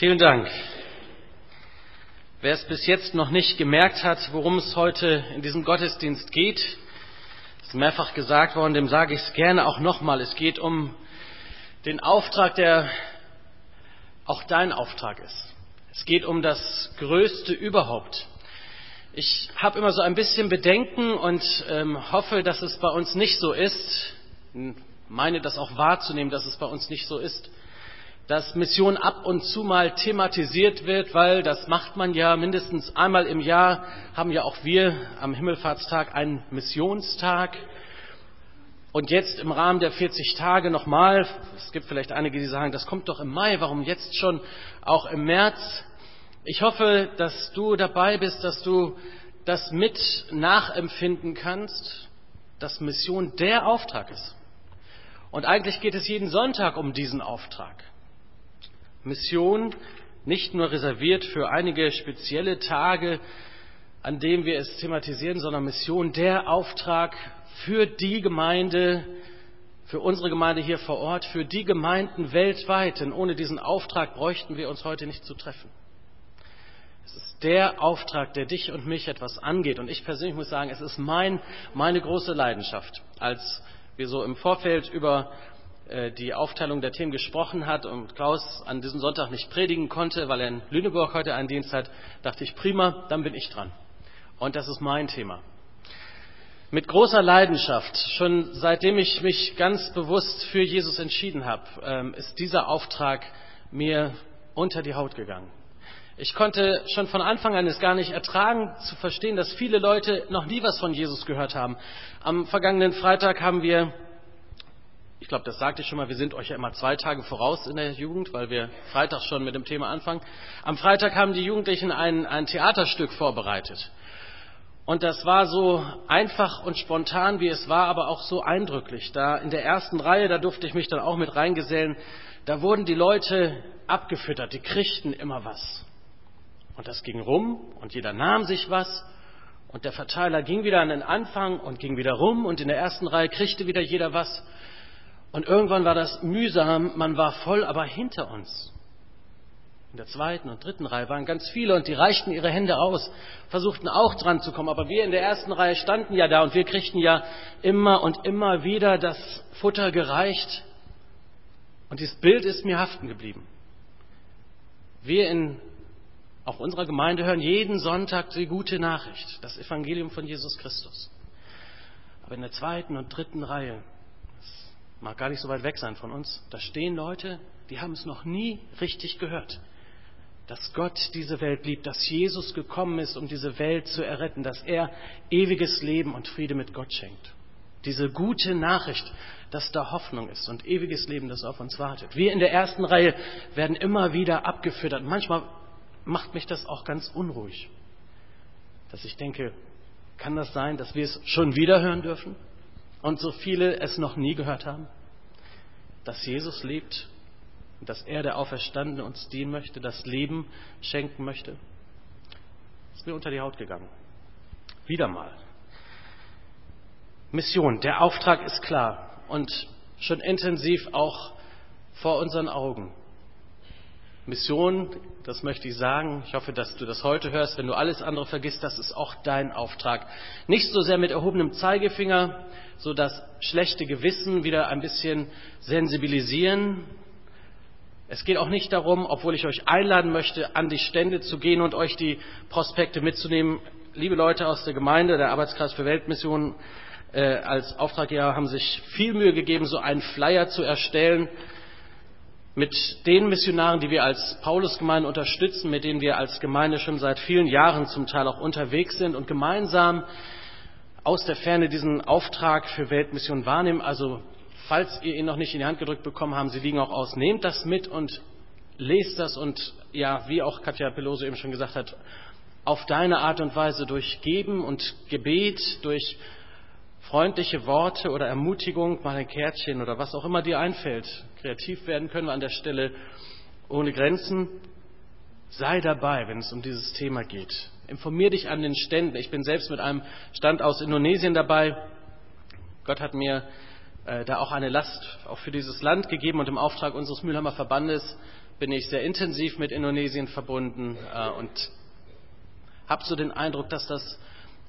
Vielen Dank. Wer es bis jetzt noch nicht gemerkt hat, worum es heute in diesem Gottesdienst geht, ist mehrfach gesagt worden, dem sage ich es gerne auch nochmal. Es geht um den Auftrag, der auch dein Auftrag ist. Es geht um das Größte überhaupt. Ich habe immer so ein bisschen Bedenken und ähm, hoffe, dass es bei uns nicht so ist, meine das auch wahrzunehmen, dass es bei uns nicht so ist, dass Mission ab und zu mal thematisiert wird, weil das macht man ja mindestens einmal im Jahr, haben ja auch wir am Himmelfahrtstag einen Missionstag. Und jetzt im Rahmen der 40 Tage nochmal, es gibt vielleicht einige, die sagen, das kommt doch im Mai, warum jetzt schon auch im März? Ich hoffe, dass du dabei bist, dass du das mit nachempfinden kannst, dass Mission der Auftrag ist. Und eigentlich geht es jeden Sonntag um diesen Auftrag. Mission nicht nur reserviert für einige spezielle Tage, an denen wir es thematisieren, sondern Mission der Auftrag für die Gemeinde, für unsere Gemeinde hier vor Ort, für die Gemeinden weltweit. Denn ohne diesen Auftrag bräuchten wir uns heute nicht zu treffen. Es ist der Auftrag, der dich und mich etwas angeht. Und ich persönlich muss sagen, es ist mein, meine große Leidenschaft. Als wir so im Vorfeld über die Aufteilung der Themen gesprochen hat und Klaus an diesem Sonntag nicht predigen konnte, weil er in Lüneburg heute einen Dienst hat, dachte ich, prima, dann bin ich dran. Und das ist mein Thema. Mit großer Leidenschaft, schon seitdem ich mich ganz bewusst für Jesus entschieden habe, ähm, ist dieser Auftrag mir unter die Haut gegangen. Ich konnte schon von Anfang an es gar nicht ertragen zu verstehen, dass viele Leute noch nie was von Jesus gehört haben. Am vergangenen Freitag haben wir ich glaube, das sagte ich schon mal, wir sind euch ja immer zwei Tage voraus in der Jugend, weil wir Freitag schon mit dem Thema anfangen. Am Freitag haben die Jugendlichen ein, ein Theaterstück vorbereitet. Und das war so einfach und spontan, wie es war, aber auch so eindrücklich. Da in der ersten Reihe, da durfte ich mich dann auch mit reingesellen, da wurden die Leute abgefüttert, die kriegten immer was. Und das ging rum und jeder nahm sich was und der Verteiler ging wieder an den Anfang und ging wieder rum und in der ersten Reihe kriegte wieder jeder was. Und irgendwann war das mühsam, man war voll, aber hinter uns. In der zweiten und dritten Reihe waren ganz viele und die reichten ihre Hände aus, versuchten auch dran zu kommen. Aber wir in der ersten Reihe standen ja da und wir kriegten ja immer und immer wieder das Futter gereicht. Und dieses Bild ist mir haften geblieben. Wir in auch unserer Gemeinde hören jeden Sonntag die gute Nachricht, das Evangelium von Jesus Christus. Aber in der zweiten und dritten Reihe mag gar nicht so weit weg sein von uns, da stehen Leute, die haben es noch nie richtig gehört. Dass Gott diese Welt liebt, dass Jesus gekommen ist, um diese Welt zu erretten, dass er ewiges Leben und Friede mit Gott schenkt. Diese gute Nachricht, dass da Hoffnung ist und ewiges Leben, das auf uns wartet. Wir in der ersten Reihe werden immer wieder abgefüttert. Manchmal macht mich das auch ganz unruhig, dass ich denke, kann das sein, dass wir es schon wieder hören dürfen? Und so viele es noch nie gehört haben? Dass Jesus lebt und dass er, der Auferstandene, uns dienen möchte, das Leben schenken möchte? Ist mir unter die Haut gegangen. Wieder mal. Mission, der Auftrag ist klar und schon intensiv auch vor unseren Augen. Mission, das möchte ich sagen, ich hoffe, dass du das heute hörst, wenn du alles andere vergisst, das ist auch dein Auftrag. Nicht so sehr mit erhobenem Zeigefinger, so das schlechte Gewissen wieder ein bisschen sensibilisieren. Es geht auch nicht darum, obwohl ich euch einladen möchte, an die Stände zu gehen und euch die Prospekte mitzunehmen. Liebe Leute aus der Gemeinde, der Arbeitskreis für Weltmissionen äh, als Auftraggeber haben sich viel Mühe gegeben, so einen Flyer zu erstellen mit den Missionaren, die wir als Paulusgemeinde unterstützen, mit denen wir als Gemeinde schon seit vielen Jahren zum Teil auch unterwegs sind und gemeinsam aus der Ferne diesen Auftrag für Weltmission wahrnehmen. Also falls ihr ihn noch nicht in die Hand gedrückt bekommen habt, sie liegen auch aus, nehmt das mit und lest das und ja, wie auch Katja Peloso eben schon gesagt hat, auf deine Art und Weise durch Geben und Gebet, durch freundliche Worte oder Ermutigung, mal ein Kärtchen oder was auch immer dir einfällt. Kreativ werden können wir an der Stelle ohne Grenzen. Sei dabei, wenn es um dieses Thema geht. Informier dich an den Ständen. Ich bin selbst mit einem Stand aus Indonesien dabei. Gott hat mir äh, da auch eine Last auch für dieses Land gegeben und im Auftrag unseres Mülheimer Verbandes bin ich sehr intensiv mit Indonesien verbunden äh, und habe so den Eindruck, dass das,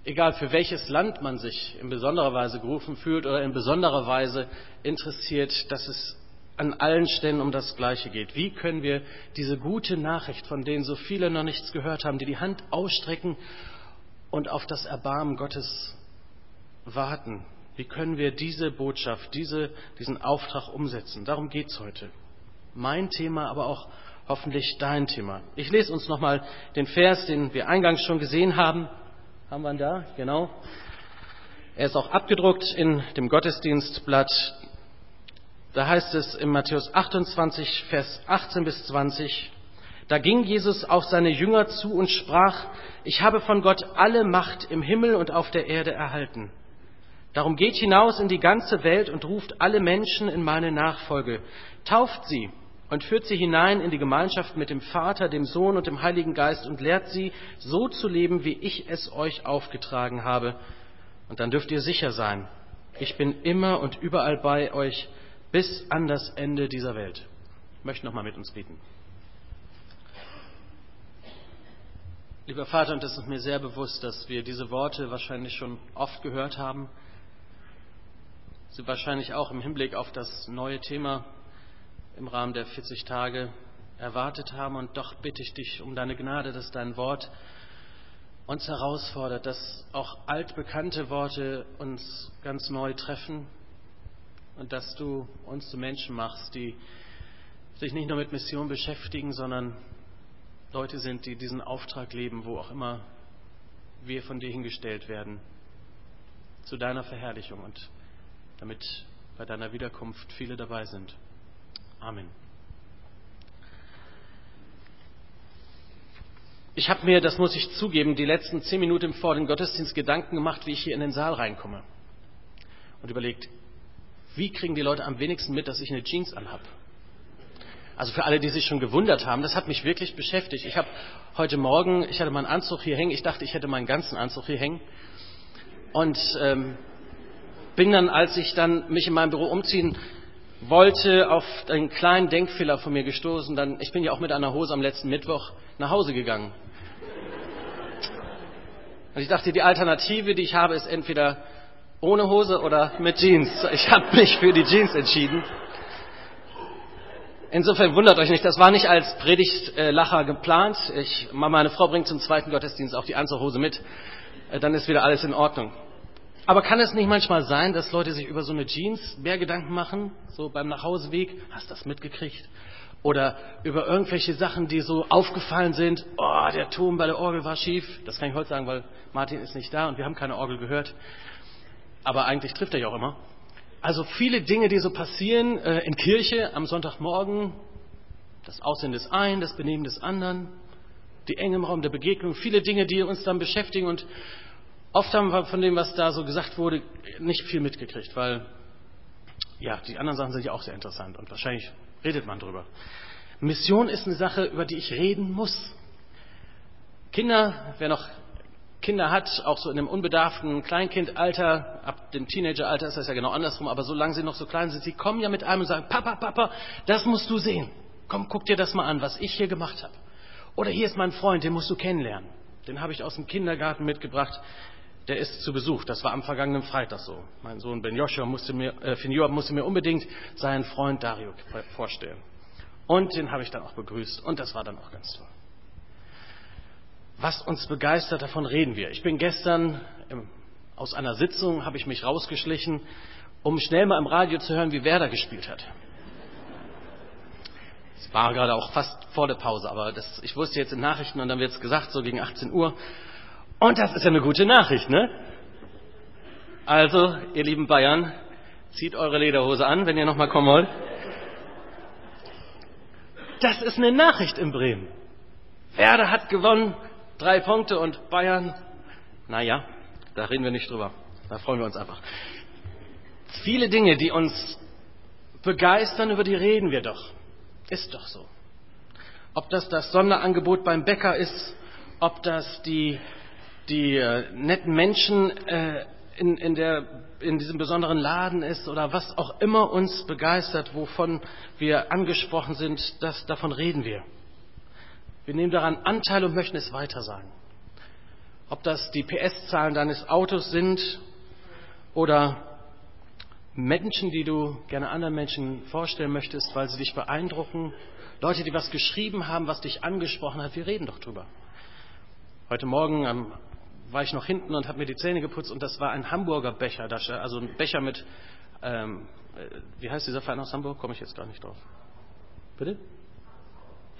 egal für welches Land man sich in besonderer Weise gerufen fühlt oder in besonderer Weise interessiert, dass es an allen Stellen um das Gleiche geht. Wie können wir diese gute Nachricht, von denen so viele noch nichts gehört haben, die die Hand ausstrecken und auf das Erbarmen Gottes warten, wie können wir diese Botschaft, diese, diesen Auftrag umsetzen? Darum geht es heute. Mein Thema, aber auch hoffentlich dein Thema. Ich lese uns nochmal den Vers, den wir eingangs schon gesehen haben. Haben wir ihn da? Genau. Er ist auch abgedruckt in dem Gottesdienstblatt da heißt es in Matthäus 28, Vers 18 bis 20, da ging Jesus auf seine Jünger zu und sprach, ich habe von Gott alle Macht im Himmel und auf der Erde erhalten. Darum geht hinaus in die ganze Welt und ruft alle Menschen in meine Nachfolge, tauft sie und führt sie hinein in die Gemeinschaft mit dem Vater, dem Sohn und dem Heiligen Geist und lehrt sie, so zu leben, wie ich es euch aufgetragen habe. Und dann dürft ihr sicher sein, ich bin immer und überall bei euch bis an das Ende dieser Welt. Ich möchte noch mal mit uns beten. Lieber Vater, und es ist mir sehr bewusst, dass wir diese Worte wahrscheinlich schon oft gehört haben, sie wahrscheinlich auch im Hinblick auf das neue Thema im Rahmen der 40 Tage erwartet haben. Und doch bitte ich dich um deine Gnade, dass dein Wort uns herausfordert, dass auch altbekannte Worte uns ganz neu treffen und dass du uns zu Menschen machst, die sich nicht nur mit Mission beschäftigen, sondern Leute sind, die diesen Auftrag leben, wo auch immer wir von dir hingestellt werden, zu deiner Verherrlichung und damit bei deiner Wiederkunft viele dabei sind. Amen. Ich habe mir, das muss ich zugeben, die letzten zehn Minuten vor dem Gottesdienst Gedanken gemacht, wie ich hier in den Saal reinkomme. Und überlegt, wie kriegen die Leute am wenigsten mit, dass ich eine Jeans anhab? Also für alle, die sich schon gewundert haben, das hat mich wirklich beschäftigt. Ich habe heute Morgen, ich hatte meinen Anzug hier hängen, ich dachte, ich hätte meinen ganzen Anzug hier hängen. Und ähm, bin dann, als ich dann mich in meinem Büro umziehen wollte, auf einen kleinen Denkfehler von mir gestoßen. Dann, ich bin ja auch mit einer Hose am letzten Mittwoch nach Hause gegangen. Und ich dachte, die Alternative, die ich habe, ist entweder ohne Hose oder mit Jeans? Ich habe mich für die Jeans entschieden. Insofern wundert euch nicht, das war nicht als Predigtlacher geplant. Ich, meine Frau bringt zum zweiten Gottesdienst auch die Anzughose mit. Äh, dann ist wieder alles in Ordnung. Aber kann es nicht manchmal sein, dass Leute sich über so eine Jeans mehr Gedanken machen, so beim Nachhauseweg? Hast du das mitgekriegt? Oder über irgendwelche Sachen, die so aufgefallen sind. Oh, der Ton bei der Orgel war schief. Das kann ich heute sagen, weil Martin ist nicht da und wir haben keine Orgel gehört aber eigentlich trifft er ja auch immer. Also viele Dinge, die so passieren äh, in Kirche am Sonntagmorgen, das Aussehen des einen, das Benehmen des anderen, die Enge im Raum der Begegnung, viele Dinge, die uns dann beschäftigen und oft haben wir von dem, was da so gesagt wurde, nicht viel mitgekriegt, weil ja, die anderen Sachen sind ja auch sehr interessant und wahrscheinlich redet man drüber. Mission ist eine Sache, über die ich reden muss. Kinder, wer noch Kinder hat, auch so in einem unbedarften Kleinkindalter, ab dem Teenageralter ist das ja genau andersrum, aber solange sie noch so klein sind, sie kommen ja mit einem und sagen, Papa, Papa, das musst du sehen. Komm, guck dir das mal an, was ich hier gemacht habe. Oder hier ist mein Freund, den musst du kennenlernen. Den habe ich aus dem Kindergarten mitgebracht. Der ist zu Besuch. Das war am vergangenen Freitag so. Mein Sohn Ben Joshua musste mir, äh, Finjoa musste mir unbedingt seinen Freund Dario vorstellen. Und den habe ich dann auch begrüßt. Und das war dann auch ganz toll. Was uns begeistert, davon reden wir. Ich bin gestern aus einer Sitzung, habe ich mich rausgeschlichen, um schnell mal im Radio zu hören, wie Werder gespielt hat. Es war gerade auch fast vor der Pause, aber das, ich wusste jetzt in Nachrichten und dann wird es gesagt, so gegen 18 Uhr. Und das ist ja eine gute Nachricht, ne? Also, ihr lieben Bayern, zieht eure Lederhose an, wenn ihr nochmal kommen wollt. Das ist eine Nachricht in Bremen. Werder hat gewonnen, Drei Punkte und Bayern, naja, da reden wir nicht drüber. Da freuen wir uns einfach. Viele Dinge, die uns begeistern, über die reden wir doch. Ist doch so. Ob das das Sonderangebot beim Bäcker ist, ob das die, die äh, netten Menschen äh, in, in, der, in diesem besonderen Laden ist oder was auch immer uns begeistert, wovon wir angesprochen sind, das, davon reden wir. Wir nehmen daran Anteil und möchten es weitersagen. Ob das die PS-Zahlen deines Autos sind oder Menschen, die du gerne anderen Menschen vorstellen möchtest, weil sie dich beeindrucken, Leute, die was geschrieben haben, was dich angesprochen hat, wir reden doch drüber. Heute Morgen ähm, war ich noch hinten und habe mir die Zähne geputzt und das war ein Hamburger Becher, also ein Becher mit, ähm, äh, wie heißt dieser Verein aus Hamburg? Komme ich jetzt gar nicht drauf. Bitte?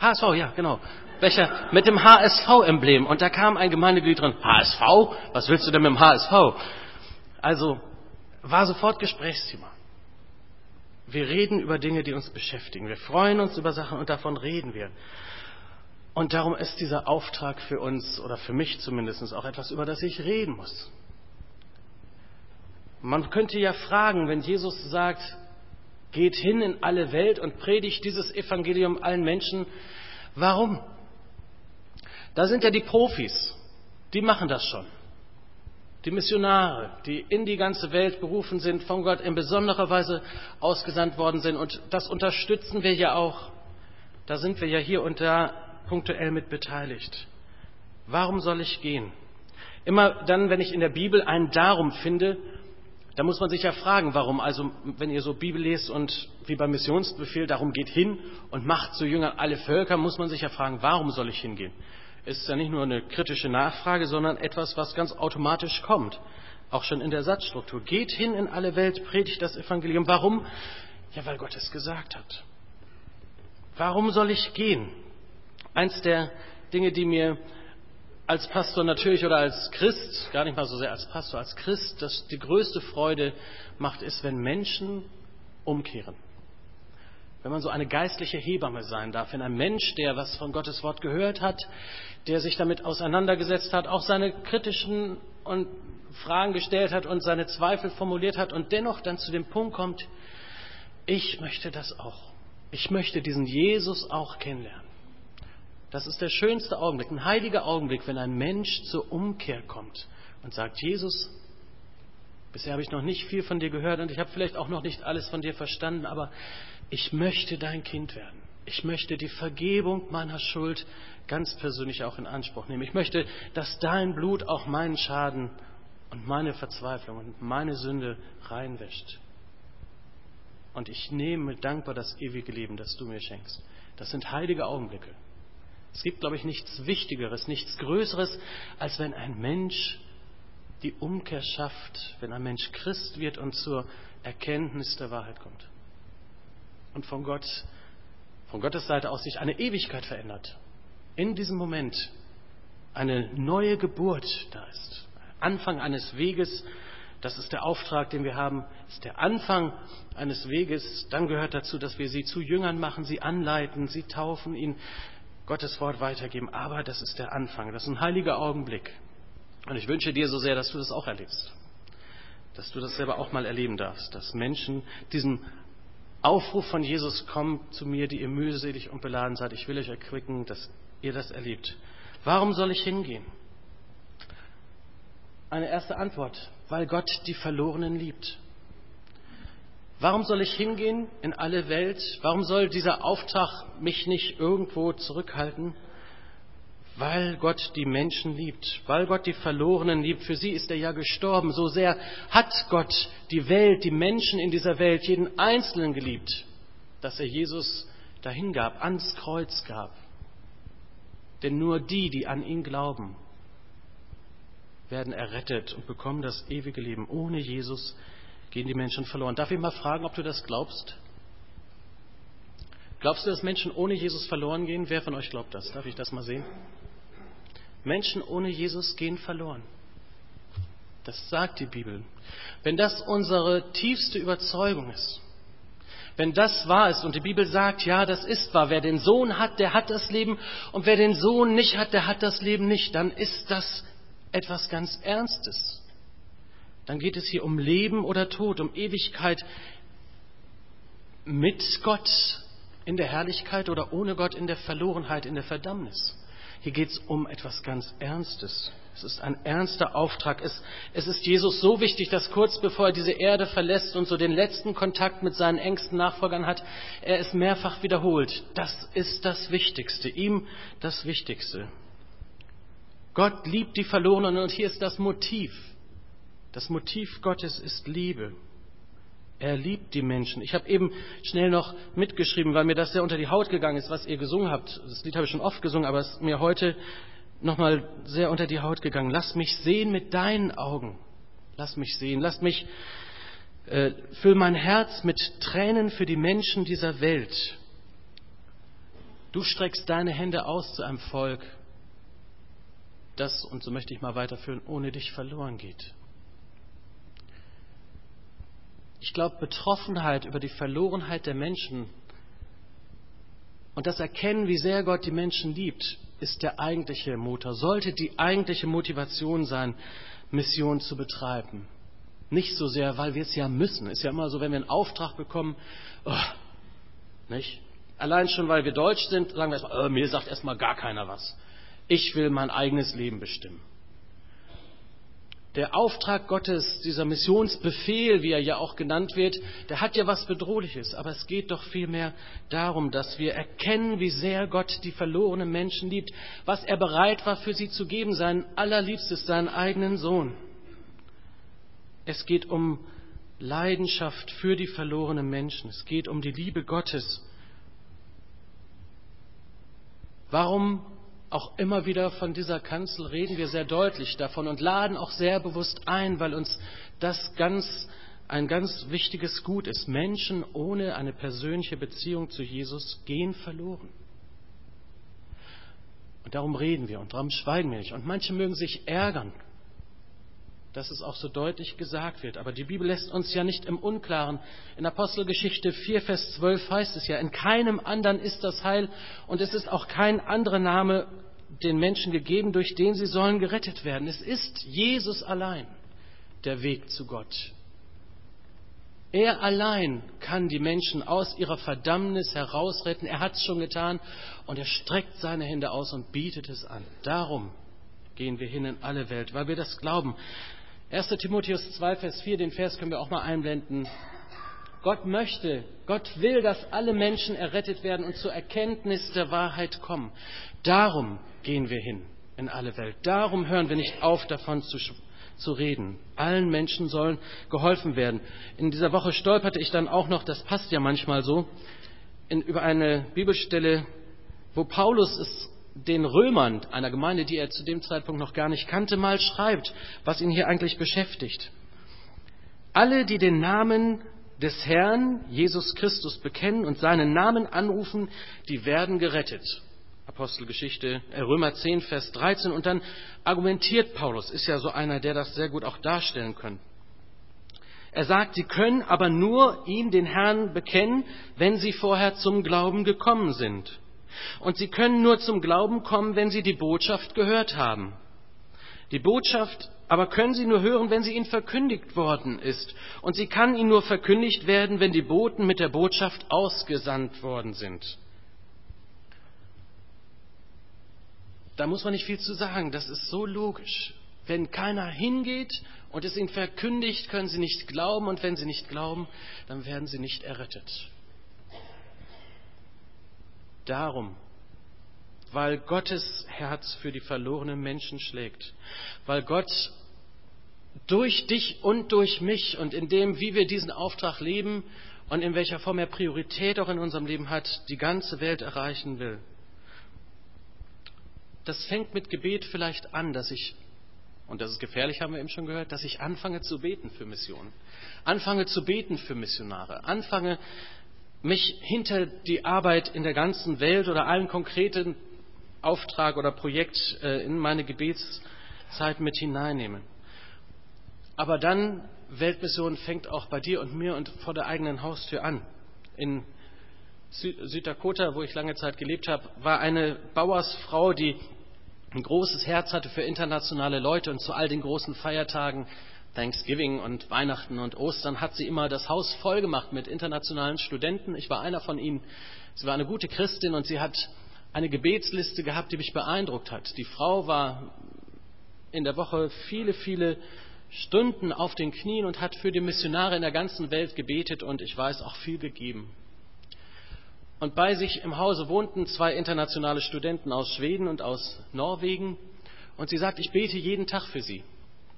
HSV, ja, genau. Becher mit dem HSV-Emblem. Und da kam ein Gemeindeglied drin. HSV? Was willst du denn mit dem HSV? Also war sofort Gesprächsthema. Wir reden über Dinge, die uns beschäftigen. Wir freuen uns über Sachen und davon reden wir. Und darum ist dieser Auftrag für uns, oder für mich zumindest, auch etwas, über das ich reden muss. Man könnte ja fragen, wenn Jesus sagt, geht hin in alle Welt und predigt dieses Evangelium allen Menschen, warum? Da sind ja die Profis, die machen das schon. Die Missionare, die in die ganze Welt berufen sind, von Gott in besonderer Weise ausgesandt worden sind. Und das unterstützen wir ja auch. Da sind wir ja hier und da punktuell mit beteiligt. Warum soll ich gehen? Immer dann, wenn ich in der Bibel ein Darum finde, da muss man sich ja fragen, warum. Also, wenn ihr so Bibel lest und wie beim Missionsbefehl darum geht hin und macht zu Jüngern alle Völker, muss man sich ja fragen, warum soll ich hingehen? Ist ja nicht nur eine kritische Nachfrage, sondern etwas, was ganz automatisch kommt. Auch schon in der Satzstruktur. Geht hin in alle Welt, predigt das Evangelium. Warum? Ja, weil Gott es gesagt hat. Warum soll ich gehen? Eins der Dinge, die mir als Pastor natürlich oder als Christ, gar nicht mal so sehr als Pastor, als Christ, das die größte Freude macht, ist, wenn Menschen umkehren. Wenn man so eine geistliche Hebamme sein darf, wenn ein Mensch, der was von Gottes Wort gehört hat, der sich damit auseinandergesetzt hat, auch seine kritischen und Fragen gestellt hat und seine Zweifel formuliert hat und dennoch dann zu dem Punkt kommt, ich möchte das auch. Ich möchte diesen Jesus auch kennenlernen. Das ist der schönste Augenblick, ein heiliger Augenblick, wenn ein Mensch zur Umkehr kommt und sagt, Jesus, bisher habe ich noch nicht viel von dir gehört und ich habe vielleicht auch noch nicht alles von dir verstanden, aber ich möchte dein Kind werden. Ich möchte die Vergebung meiner Schuld ganz persönlich auch in Anspruch nehmen. Ich möchte, dass dein Blut auch meinen Schaden und meine Verzweiflung und meine Sünde reinwäscht. Und ich nehme dankbar das ewige Leben, das du mir schenkst. Das sind heilige Augenblicke. Es gibt, glaube ich, nichts Wichtigeres, nichts Größeres, als wenn ein Mensch die Umkehr schafft, wenn ein Mensch Christ wird und zur Erkenntnis der Wahrheit kommt. Und von Gott, von Gottes Seite aus sich eine Ewigkeit verändert. In diesem Moment eine neue Geburt da ist. Anfang eines Weges, das ist der Auftrag, den wir haben, ist der Anfang eines Weges. Dann gehört dazu, dass wir sie zu Jüngern machen, sie anleiten, sie taufen, ihnen Gottes Wort weitergeben. Aber das ist der Anfang, das ist ein heiliger Augenblick. Und ich wünsche dir so sehr, dass du das auch erlebst. Dass du das selber auch mal erleben darfst, dass Menschen diesen Aufruf von Jesus kommt zu mir, die ihr mühselig und beladen seid. Ich will euch erquicken, dass ihr das erlebt. Warum soll ich hingehen? Eine erste Antwort, weil Gott die Verlorenen liebt. Warum soll ich hingehen in alle Welt? Warum soll dieser Auftrag mich nicht irgendwo zurückhalten? Weil Gott die Menschen liebt, weil Gott die Verlorenen liebt. Für sie ist er ja gestorben. So sehr hat Gott die Welt, die Menschen in dieser Welt, jeden Einzelnen geliebt, dass er Jesus dahin gab, ans Kreuz gab. Denn nur die, die an ihn glauben, werden errettet und bekommen das ewige Leben. Ohne Jesus gehen die Menschen verloren. Darf ich mal fragen, ob du das glaubst? Glaubst du, dass Menschen ohne Jesus verloren gehen? Wer von euch glaubt das? Darf ich das mal sehen? Menschen ohne Jesus gehen verloren. Das sagt die Bibel. Wenn das unsere tiefste Überzeugung ist, wenn das wahr ist und die Bibel sagt, ja, das ist wahr, wer den Sohn hat, der hat das Leben und wer den Sohn nicht hat, der hat das Leben nicht, dann ist das etwas ganz Ernstes dann geht es hier um Leben oder Tod, um Ewigkeit mit Gott in der Herrlichkeit oder ohne Gott in der Verlorenheit, in der Verdammnis. Hier geht es um etwas ganz Ernstes. Es ist ein ernster Auftrag. Es, es ist Jesus so wichtig, dass kurz bevor er diese Erde verlässt und so den letzten Kontakt mit seinen engsten Nachfolgern hat, er es mehrfach wiederholt. Das ist das Wichtigste, ihm das Wichtigste. Gott liebt die Verlorenen und hier ist das Motiv. Das Motiv Gottes ist Liebe. Er liebt die Menschen. Ich habe eben schnell noch mitgeschrieben, weil mir das sehr unter die Haut gegangen ist, was ihr gesungen habt. Das Lied habe ich schon oft gesungen, aber es ist mir heute nochmal sehr unter die Haut gegangen. Lass mich sehen mit deinen Augen. Lass mich sehen. Lass mich, äh, füll mein Herz mit Tränen für die Menschen dieser Welt. Du streckst deine Hände aus zu einem Volk, das, und so möchte ich mal weiterführen, ohne dich verloren geht. Ich glaube, Betroffenheit über die Verlorenheit der Menschen und das Erkennen, wie sehr Gott die Menschen liebt, ist der eigentliche Motor, sollte die eigentliche Motivation sein, Mission zu betreiben. Nicht so sehr, weil wir es ja müssen. Ist ja immer so, wenn wir einen Auftrag bekommen, oh, nicht? Allein schon, weil wir Deutsch sind, sagen wir erstmal, oh, mir sagt erstmal gar keiner was. Ich will mein eigenes Leben bestimmen der Auftrag Gottes, dieser Missionsbefehl, wie er ja auch genannt wird, der hat ja was Bedrohliches. Aber es geht doch vielmehr darum, dass wir erkennen, wie sehr Gott die verlorenen Menschen liebt, was er bereit war für sie zu geben, sein allerliebstes, seinen eigenen Sohn. Es geht um Leidenschaft für die verlorenen Menschen. Es geht um die Liebe Gottes. Warum auch immer wieder von dieser Kanzel reden wir sehr deutlich davon und laden auch sehr bewusst ein, weil uns das ganz, ein ganz wichtiges Gut ist. Menschen ohne eine persönliche Beziehung zu Jesus gehen verloren. Und darum reden wir und darum schweigen wir nicht. Und manche mögen sich ärgern, dass es auch so deutlich gesagt wird. Aber die Bibel lässt uns ja nicht im Unklaren. In Apostelgeschichte 4, Vers 12 heißt es ja, in keinem anderen ist das Heil und es ist auch kein anderer Name den Menschen gegeben, durch den sie sollen gerettet werden. Es ist Jesus allein der Weg zu Gott. Er allein kann die Menschen aus ihrer Verdammnis herausretten. Er hat es schon getan und er streckt seine Hände aus und bietet es an. Darum gehen wir hin in alle Welt, weil wir das glauben. 1. Timotheus 2, Vers 4, den Vers können wir auch mal einblenden. Gott möchte, Gott will, dass alle Menschen errettet werden und zur Erkenntnis der Wahrheit kommen. Darum gehen wir hin in alle Welt. Darum hören wir nicht auf, davon zu, zu reden. Allen Menschen sollen geholfen werden. In dieser Woche stolperte ich dann auch noch, das passt ja manchmal so, in, über eine Bibelstelle, wo Paulus es den Römern, einer Gemeinde, die er zu dem Zeitpunkt noch gar nicht kannte, mal schreibt, was ihn hier eigentlich beschäftigt. Alle, die den Namen des Herrn Jesus Christus bekennen und seinen Namen anrufen, die werden gerettet. Apostelgeschichte, äh, Römer 10, Vers 13. Und dann argumentiert Paulus, ist ja so einer, der das sehr gut auch darstellen kann. Er sagt, sie können aber nur ihn, den Herrn, bekennen, wenn sie vorher zum Glauben gekommen sind. Und sie können nur zum Glauben kommen, wenn sie die Botschaft gehört haben. Die Botschaft aber können sie nur hören, wenn sie ihnen verkündigt worden ist. Und sie kann ihnen nur verkündigt werden, wenn die Boten mit der Botschaft ausgesandt worden sind. Da muss man nicht viel zu sagen, das ist so logisch. Wenn keiner hingeht und es ihnen verkündigt, können sie nicht glauben und wenn sie nicht glauben, dann werden sie nicht errettet. Darum, weil Gottes Herz für die verlorenen Menschen schlägt, weil Gott durch dich und durch mich und in dem, wie wir diesen Auftrag leben und in welcher Form er Priorität auch in unserem Leben hat, die ganze Welt erreichen will. Das fängt mit Gebet vielleicht an, dass ich, und das ist gefährlich, haben wir eben schon gehört, dass ich anfange zu beten für Missionen, anfange zu beten für Missionare, anfange mich hinter die Arbeit in der ganzen Welt oder allen konkreten Auftrag oder Projekt äh, in meine Gebetszeit mit hineinnehmen. Aber dann, Weltmission fängt auch bei dir und mir und vor der eigenen Haustür an. In Süddakota, wo ich lange Zeit gelebt habe, war eine Bauersfrau, die ein großes Herz hatte für internationale Leute und zu all den großen Feiertagen, Thanksgiving und Weihnachten und Ostern, hat sie immer das Haus voll gemacht mit internationalen Studenten. Ich war einer von ihnen. Sie war eine gute Christin und sie hat eine Gebetsliste gehabt, die mich beeindruckt hat. Die Frau war in der Woche viele, viele Stunden auf den Knien und hat für die Missionare in der ganzen Welt gebetet und ich weiß auch viel gegeben. Und bei sich im Hause wohnten zwei internationale Studenten aus Schweden und aus Norwegen und sie sagt, ich bete jeden Tag für sie.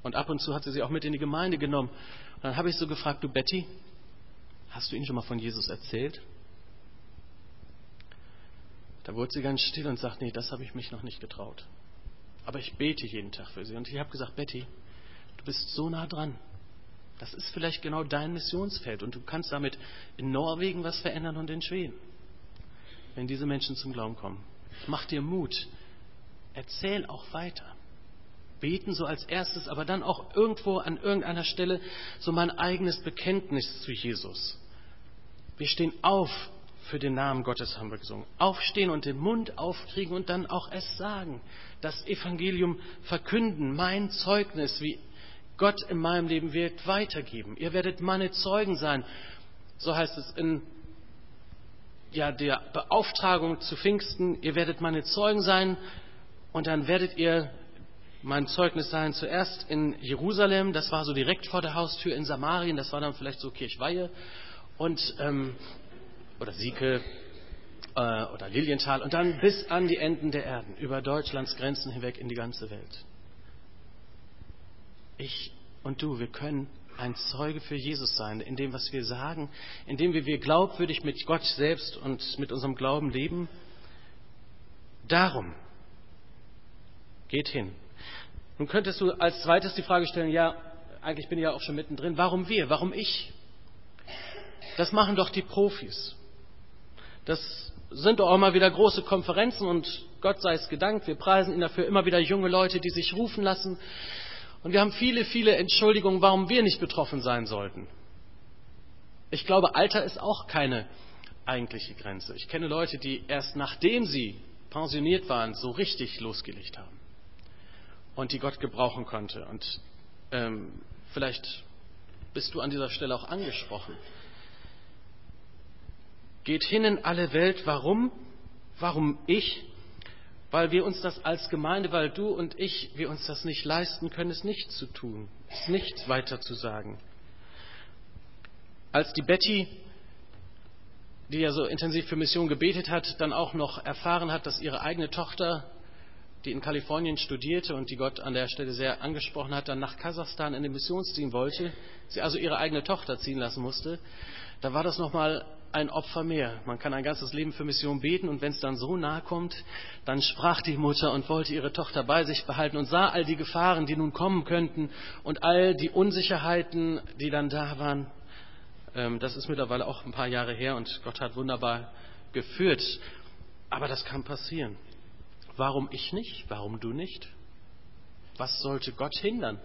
Und ab und zu hat sie sie auch mit in die Gemeinde genommen. Und dann habe ich so gefragt, du Betty, hast du ihnen schon mal von Jesus erzählt? Da wurde sie ganz still und sagt, nee, das habe ich mich noch nicht getraut. Aber ich bete jeden Tag für sie. Und ich habe gesagt, Betty, du bist so nah dran. Das ist vielleicht genau dein Missionsfeld und du kannst damit in Norwegen was verändern und in Schweden, wenn diese Menschen zum Glauben kommen. Mach dir Mut. Erzähl auch weiter. Beten so als erstes, aber dann auch irgendwo an irgendeiner Stelle so mein eigenes Bekenntnis zu Jesus. Wir stehen auf für den Namen Gottes haben wir gesungen. Aufstehen und den Mund aufkriegen und dann auch es sagen. Das Evangelium verkünden, mein Zeugnis, wie Gott in meinem Leben wird, weitergeben. Ihr werdet meine Zeugen sein. So heißt es in ja, der Beauftragung zu Pfingsten. Ihr werdet meine Zeugen sein und dann werdet ihr mein Zeugnis sein. Zuerst in Jerusalem, das war so direkt vor der Haustür, in Samarien, das war dann vielleicht so Kirchweihe und ähm, oder Sieke äh, oder Lilienthal und dann bis an die Enden der Erden, über Deutschlands Grenzen hinweg in die ganze Welt. Ich und du, wir können ein Zeuge für Jesus sein, in dem, was wir sagen, in dem wir glaubwürdig mit Gott selbst und mit unserem Glauben leben. Darum geht hin. Nun könntest du als zweites die Frage stellen, ja, eigentlich bin ich ja auch schon mittendrin, warum wir, warum ich? Das machen doch die Profis. Das sind doch auch mal wieder große Konferenzen und Gott sei es gedankt, wir preisen ihn dafür immer wieder junge Leute, die sich rufen lassen. Und wir haben viele, viele Entschuldigungen, warum wir nicht betroffen sein sollten. Ich glaube, Alter ist auch keine eigentliche Grenze. Ich kenne Leute, die erst nachdem sie pensioniert waren, so richtig losgelegt haben und die Gott gebrauchen konnte. Und ähm, vielleicht bist du an dieser Stelle auch angesprochen. Geht hin in alle Welt. Warum? Warum ich? Weil wir uns das als Gemeinde, weil du und ich, wir uns das nicht leisten können, es nicht zu tun, es nicht weiter zu sagen. Als die Betty, die ja so intensiv für Mission gebetet hat, dann auch noch erfahren hat, dass ihre eigene Tochter, die in Kalifornien studierte und die Gott an der Stelle sehr angesprochen hat, dann nach Kasachstan in den Missionsdienst wollte, sie also ihre eigene Tochter ziehen lassen musste, da war das nochmal ein Opfer mehr. Man kann ein ganzes Leben für Mission beten und wenn es dann so nahe kommt, dann sprach die Mutter und wollte ihre Tochter bei sich behalten und sah all die Gefahren, die nun kommen könnten und all die Unsicherheiten, die dann da waren. Ähm, das ist mittlerweile auch ein paar Jahre her und Gott hat wunderbar geführt. Aber das kann passieren. Warum ich nicht? Warum du nicht? Was sollte Gott hindern,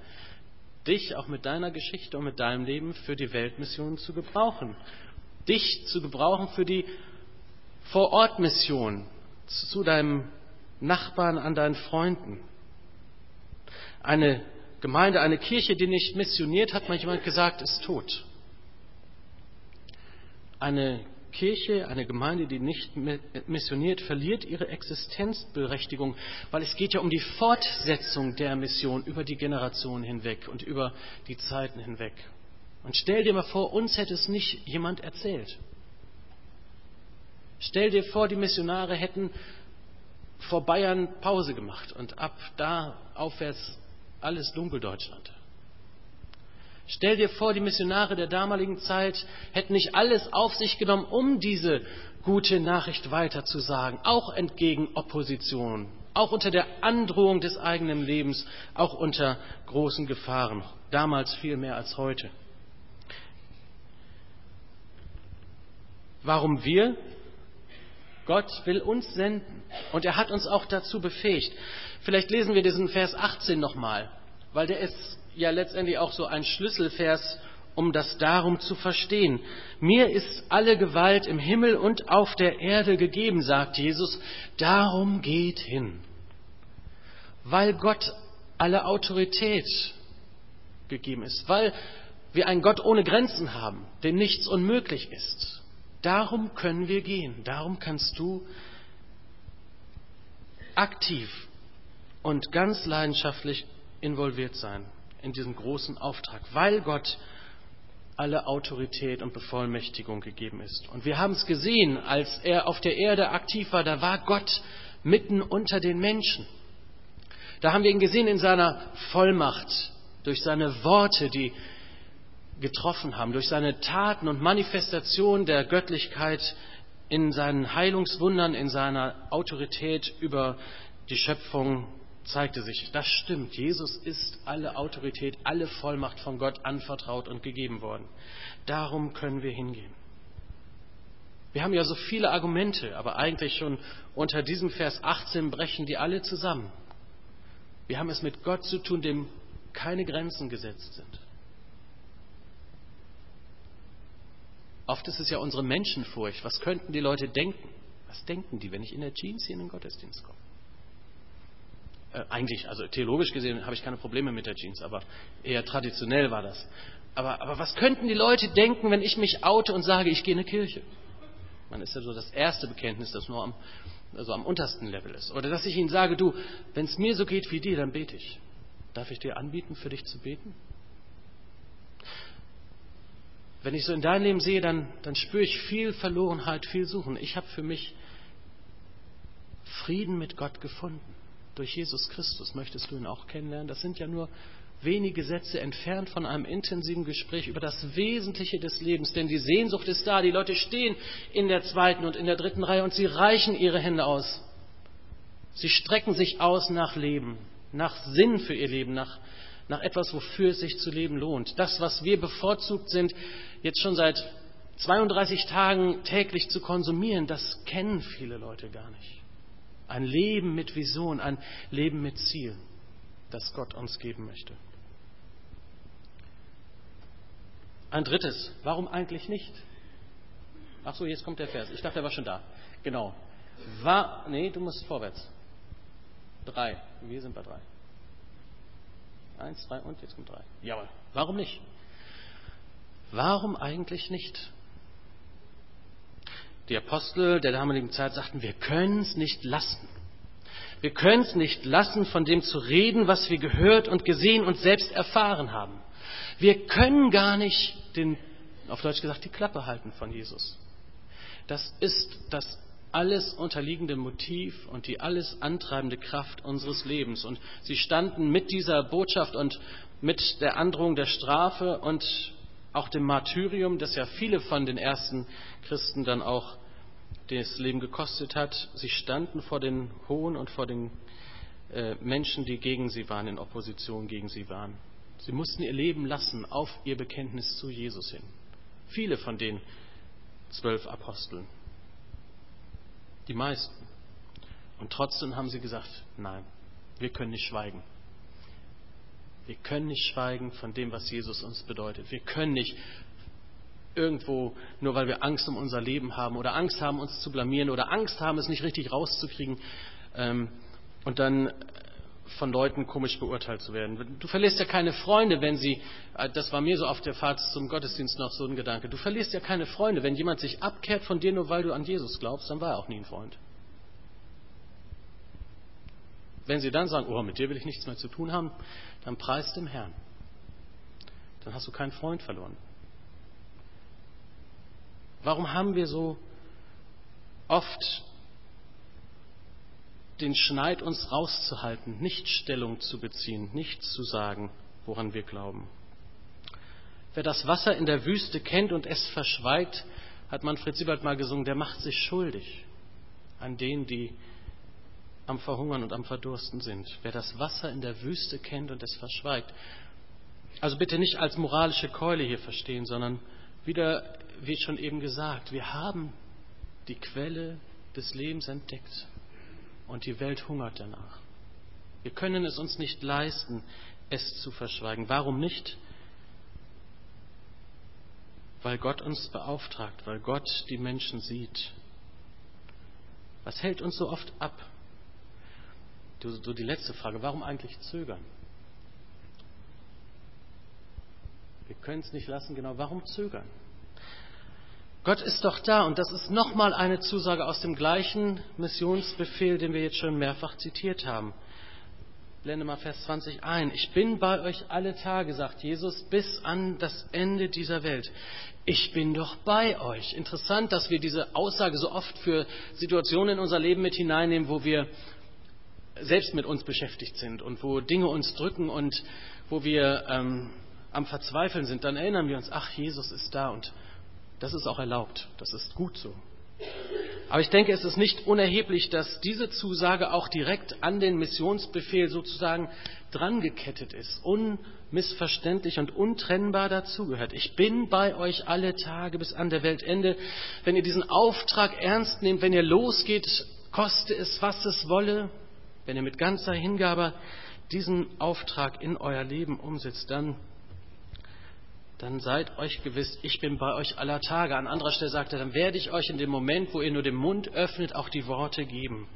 dich auch mit deiner Geschichte und mit deinem Leben für die Weltmission zu gebrauchen? dich zu gebrauchen für die Vorortmission zu deinem Nachbarn, an deinen Freunden. Eine Gemeinde, eine Kirche, die nicht missioniert, hat mal jemand gesagt, ist tot. Eine Kirche, eine Gemeinde, die nicht missioniert, verliert ihre Existenzberechtigung, weil es geht ja um die Fortsetzung der Mission über die Generationen hinweg und über die Zeiten hinweg. Und stell dir mal vor, uns hätte es nicht jemand erzählt. Stell dir vor, die Missionare hätten vor Bayern Pause gemacht und ab da aufwärts alles Dunkeldeutschland. Stell dir vor, die Missionare der damaligen Zeit hätten nicht alles auf sich genommen, um diese gute Nachricht weiterzusagen, auch entgegen Opposition, auch unter der Androhung des eigenen Lebens, auch unter großen Gefahren, damals viel mehr als heute. Warum wir? Gott will uns senden und er hat uns auch dazu befähigt. Vielleicht lesen wir diesen Vers 18 nochmal, weil der ist ja letztendlich auch so ein Schlüsselvers, um das darum zu verstehen. Mir ist alle Gewalt im Himmel und auf der Erde gegeben, sagt Jesus, darum geht hin. Weil Gott alle Autorität gegeben ist, weil wir einen Gott ohne Grenzen haben, dem nichts unmöglich ist Darum können wir gehen. Darum kannst du aktiv und ganz leidenschaftlich involviert sein in diesem großen Auftrag, weil Gott alle Autorität und Bevollmächtigung gegeben ist. Und wir haben es gesehen, als er auf der Erde aktiv war, da war Gott mitten unter den Menschen. Da haben wir ihn gesehen in seiner Vollmacht, durch seine Worte, die getroffen haben, durch seine Taten und Manifestation der Göttlichkeit in seinen Heilungswundern, in seiner Autorität über die Schöpfung zeigte sich, das stimmt, Jesus ist alle Autorität, alle Vollmacht von Gott anvertraut und gegeben worden. Darum können wir hingehen. Wir haben ja so viele Argumente, aber eigentlich schon unter diesem Vers 18 brechen die alle zusammen. Wir haben es mit Gott zu tun, dem keine Grenzen gesetzt sind. Oft ist es ja unsere Menschenfurcht. Was könnten die Leute denken? Was denken die, wenn ich in der Jeans hier in den Gottesdienst komme? Äh, eigentlich, also theologisch gesehen habe ich keine Probleme mit der Jeans, aber eher traditionell war das. Aber, aber was könnten die Leute denken, wenn ich mich oute und sage, ich gehe in eine Kirche? Man ist ja so das erste Bekenntnis, das nur am, also am untersten Level ist. Oder dass ich ihnen sage, du, wenn es mir so geht wie dir, dann bete ich. Darf ich dir anbieten, für dich zu beten? Wenn ich so in dein Leben sehe, dann, dann spüre ich viel Verlorenheit, viel Suchen. Ich habe für mich Frieden mit Gott gefunden durch Jesus Christus. Möchtest du ihn auch kennenlernen? Das sind ja nur wenige Sätze entfernt von einem intensiven Gespräch über das Wesentliche des Lebens. Denn die Sehnsucht ist da. Die Leute stehen in der zweiten und in der dritten Reihe und sie reichen ihre Hände aus. Sie strecken sich aus nach Leben, nach Sinn für ihr Leben, nach, nach etwas, wofür es sich zu leben lohnt. Das, was wir bevorzugt sind, jetzt schon seit 32 Tagen täglich zu konsumieren, das kennen viele Leute gar nicht. Ein Leben mit Vision, ein Leben mit Ziel, das Gott uns geben möchte. Ein drittes, warum eigentlich nicht? Ach so, jetzt kommt der Vers. Ich dachte, er war schon da. Genau. War, nee, du musst vorwärts. Drei. Wir sind bei drei. Eins, zwei und jetzt kommt drei. Jawohl. Warum nicht? Warum eigentlich nicht? Die Apostel der damaligen Zeit sagten, wir können es nicht lassen. Wir können es nicht lassen, von dem zu reden, was wir gehört und gesehen und selbst erfahren haben. Wir können gar nicht den, auf Deutsch gesagt, die Klappe halten von Jesus. Das ist das alles unterliegende Motiv und die alles antreibende Kraft unseres Lebens. Und sie standen mit dieser Botschaft und mit der Androhung der Strafe und auch dem Martyrium, das ja viele von den ersten Christen dann auch das Leben gekostet hat. Sie standen vor den Hohen und vor den äh, Menschen, die gegen sie waren, in Opposition gegen sie waren. Sie mussten ihr Leben lassen auf ihr Bekenntnis zu Jesus hin. Viele von den zwölf Aposteln. Die meisten. Und trotzdem haben sie gesagt, nein, wir können nicht schweigen. Wir können nicht schweigen von dem, was Jesus uns bedeutet. Wir können nicht irgendwo, nur weil wir Angst um unser Leben haben oder Angst haben, uns zu blamieren oder Angst haben, es nicht richtig rauszukriegen ähm, und dann von Leuten komisch beurteilt zu werden. Du verlierst ja keine Freunde, wenn sie, äh, das war mir so auf der Fahrt zum Gottesdienst noch so ein Gedanke, du verlierst ja keine Freunde, wenn jemand sich abkehrt von dir, nur weil du an Jesus glaubst, dann war er auch nie ein Freund. Wenn sie dann sagen, oh, mit dir will ich nichts mehr zu tun haben, dann preist dem Herrn. Dann hast du keinen Freund verloren. Warum haben wir so oft den Schneid, uns rauszuhalten, nicht Stellung zu beziehen, nichts zu sagen, woran wir glauben? Wer das Wasser in der Wüste kennt und es verschweigt, hat Manfred Siebert mal gesungen, der macht sich schuldig an denen, die am Verhungern und am Verdursten sind. Wer das Wasser in der Wüste kennt und es verschweigt. Also bitte nicht als moralische Keule hier verstehen, sondern wieder, wie schon eben gesagt, wir haben die Quelle des Lebens entdeckt und die Welt hungert danach. Wir können es uns nicht leisten, es zu verschweigen. Warum nicht? Weil Gott uns beauftragt, weil Gott die Menschen sieht. Was hält uns so oft ab? So die letzte Frage, warum eigentlich zögern? Wir können es nicht lassen, genau. Warum zögern? Gott ist doch da und das ist nochmal eine Zusage aus dem gleichen Missionsbefehl, den wir jetzt schon mehrfach zitiert haben. blende mal Vers 20 ein. Ich bin bei euch alle Tage, sagt Jesus, bis an das Ende dieser Welt. Ich bin doch bei euch. Interessant, dass wir diese Aussage so oft für Situationen in unser Leben mit hineinnehmen, wo wir selbst mit uns beschäftigt sind und wo Dinge uns drücken und wo wir ähm, am Verzweifeln sind. Dann erinnern wir uns, ach, Jesus ist da und das ist auch erlaubt. Das ist gut so. Aber ich denke, es ist nicht unerheblich, dass diese Zusage auch direkt an den Missionsbefehl sozusagen drangekettet ist, unmissverständlich und untrennbar dazugehört. Ich bin bei euch alle Tage bis an der Weltende. Wenn ihr diesen Auftrag ernst nehmt, wenn ihr losgeht, koste es, was es wolle, wenn ihr mit ganzer Hingabe diesen Auftrag in euer Leben umsetzt, dann dann seid euch gewiss, ich bin bei euch aller Tage. An anderer Stelle sagt er, dann werde ich euch in dem Moment, wo ihr nur den Mund öffnet, auch die Worte geben.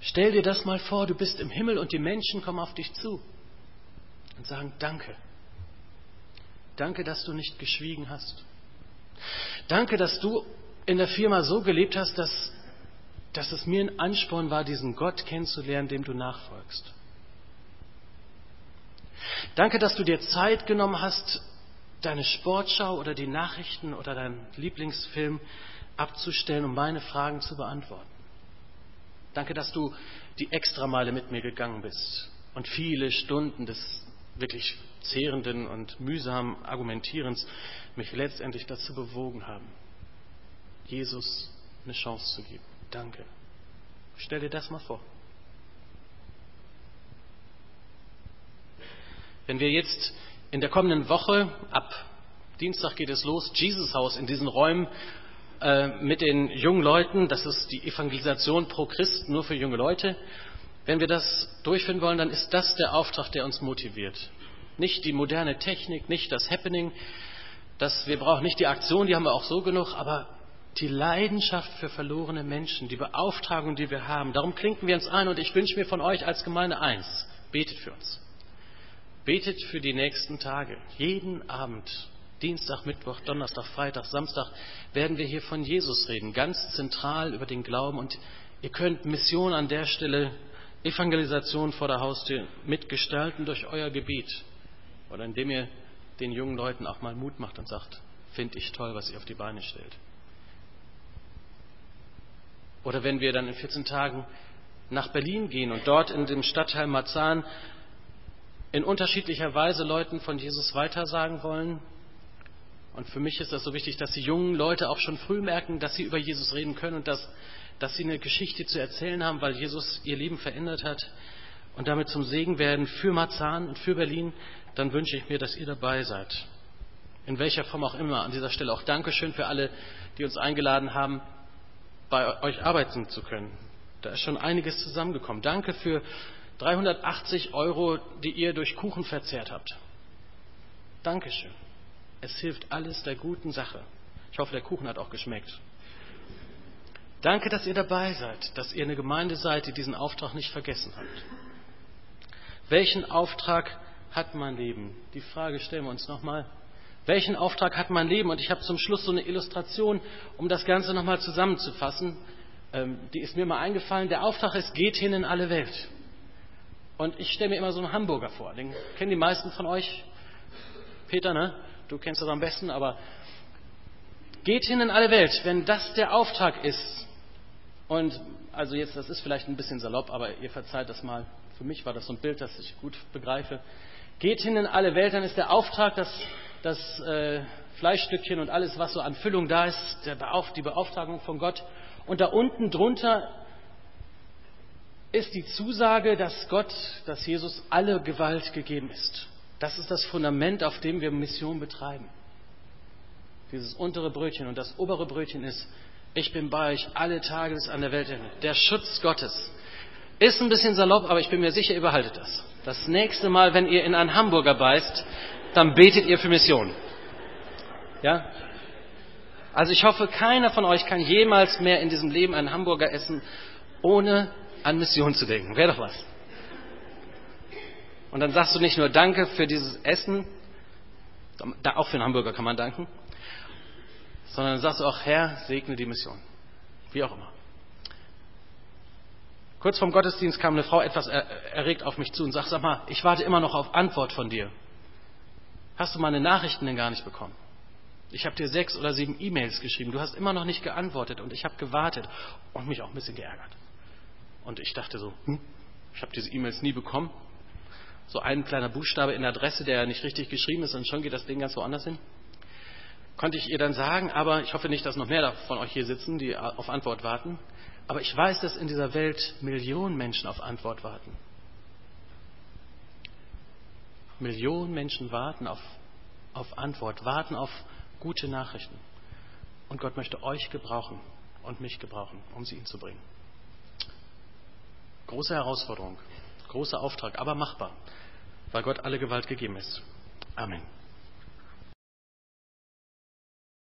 Stell dir das mal vor, du bist im Himmel und die Menschen kommen auf dich zu und sagen Danke. Danke, dass du nicht geschwiegen hast. Danke, dass du in der Firma so gelebt hast, dass, dass es mir ein Ansporn war, diesen Gott kennenzulernen, dem du nachfolgst. Danke, dass du dir Zeit genommen hast, deine Sportschau oder die Nachrichten oder deinen Lieblingsfilm abzustellen, um meine Fragen zu beantworten. Danke, dass du die Extrameile mit mir gegangen bist und viele Stunden des wirklich zehrenden und mühsamen Argumentierens mich letztendlich dazu bewogen haben, Jesus eine Chance zu geben. Danke. Stell dir das mal vor. Wenn wir jetzt in der kommenden Woche, ab Dienstag geht es los, Jesus Haus in diesen Räumen äh, mit den jungen Leuten, das ist die Evangelisation pro Christ, nur für junge Leute. Wenn wir das durchführen wollen, dann ist das der Auftrag, der uns motiviert. Nicht die moderne Technik, nicht das Happening, das, wir brauchen nicht die Aktion, die haben wir auch so genug, aber die Leidenschaft für verlorene Menschen, die Beauftragung, die wir haben. Darum klinken wir uns ein und ich wünsche mir von euch als Gemeinde eins. Betet für uns. Betet für die nächsten Tage. Jeden Abend, Dienstag, Mittwoch, Donnerstag, Freitag, Samstag, werden wir hier von Jesus reden, ganz zentral über den Glauben. Und ihr könnt Mission an der Stelle, Evangelisation vor der Haustür mitgestalten durch euer Gebet. Oder indem ihr den jungen Leuten auch mal Mut macht und sagt, finde ich toll, was ihr auf die Beine stellt. Oder wenn wir dann in 14 Tagen nach Berlin gehen und dort in dem Stadtteil Marzahn in unterschiedlicher Weise Leuten von Jesus weitersagen wollen. Und für mich ist das so wichtig, dass die jungen Leute auch schon früh merken, dass sie über Jesus reden können und dass, dass sie eine Geschichte zu erzählen haben, weil Jesus ihr Leben verändert hat und damit zum Segen werden für Marzahn und für Berlin, dann wünsche ich mir, dass ihr dabei seid. In welcher Form auch immer. An dieser Stelle auch Dankeschön für alle, die uns eingeladen haben, bei euch arbeiten zu können. Da ist schon einiges zusammengekommen. Danke für 380 Euro, die ihr durch Kuchen verzehrt habt. Dankeschön. Es hilft alles der guten Sache. Ich hoffe, der Kuchen hat auch geschmeckt. Danke, dass ihr dabei seid, dass ihr eine Gemeinde seid, die diesen Auftrag nicht vergessen hat. Welchen Auftrag hat mein Leben? Die Frage stellen wir uns nochmal. Welchen Auftrag hat mein Leben? Und ich habe zum Schluss so eine Illustration, um das Ganze nochmal zusammenzufassen. Ähm, die ist mir mal eingefallen. Der Auftrag ist, geht hin in alle Welt. Und ich stelle mir immer so einen Hamburger vor. Den kennen die meisten von euch. Peter, ne? Du kennst das am besten, aber geht hin in alle Welt, wenn das der Auftrag ist. Und also jetzt, das ist vielleicht ein bisschen salopp, aber ihr verzeiht das mal. Für mich war das so ein Bild, das ich gut begreife. Geht hin in alle Welt, dann ist der Auftrag, dass das äh, Fleischstückchen und alles, was so an Füllung da ist, die Beauftragung von Gott. Und da unten drunter ist die Zusage, dass Gott, dass Jesus alle Gewalt gegeben ist. Das ist das Fundament, auf dem wir Mission betreiben. Dieses untere Brötchen und das obere Brötchen ist, ich bin bei euch alle Tage bis an der Weltende. Der Schutz Gottes. Ist ein bisschen salopp, aber ich bin mir sicher, ihr behaltet das. Das nächste Mal, wenn ihr in einen Hamburger beißt, dann betet ihr für Mission. Ja? Also ich hoffe, keiner von euch kann jemals mehr in diesem Leben einen Hamburger essen, ohne an Mission zu denken. Wäre doch was. Und dann sagst du nicht nur Danke für dieses Essen, auch für einen Hamburger kann man danken, sondern dann sagst du auch, Herr, segne die Mission. Wie auch immer. Kurz vorm Gottesdienst kam eine Frau etwas erregt auf mich zu und sagte, sag mal, ich warte immer noch auf Antwort von dir. Hast du meine Nachrichten denn gar nicht bekommen? Ich habe dir sechs oder sieben E-Mails geschrieben. Du hast immer noch nicht geantwortet und ich habe gewartet und mich auch ein bisschen geärgert. Und ich dachte so, hm, ich habe diese E-Mails nie bekommen. So ein kleiner Buchstabe in der Adresse, der nicht richtig geschrieben ist und schon geht das Ding ganz woanders hin. Konnte ich ihr dann sagen, aber ich hoffe nicht, dass noch mehr von euch hier sitzen, die auf Antwort warten. Aber ich weiß, dass in dieser Welt Millionen Menschen auf Antwort warten. Millionen Menschen warten auf, auf Antwort, warten auf gute Nachrichten. Und Gott möchte euch gebrauchen und mich gebrauchen, um sie ihm zu bringen. Große Herausforderung, großer Auftrag, aber machbar, weil Gott alle Gewalt gegeben ist. Amen.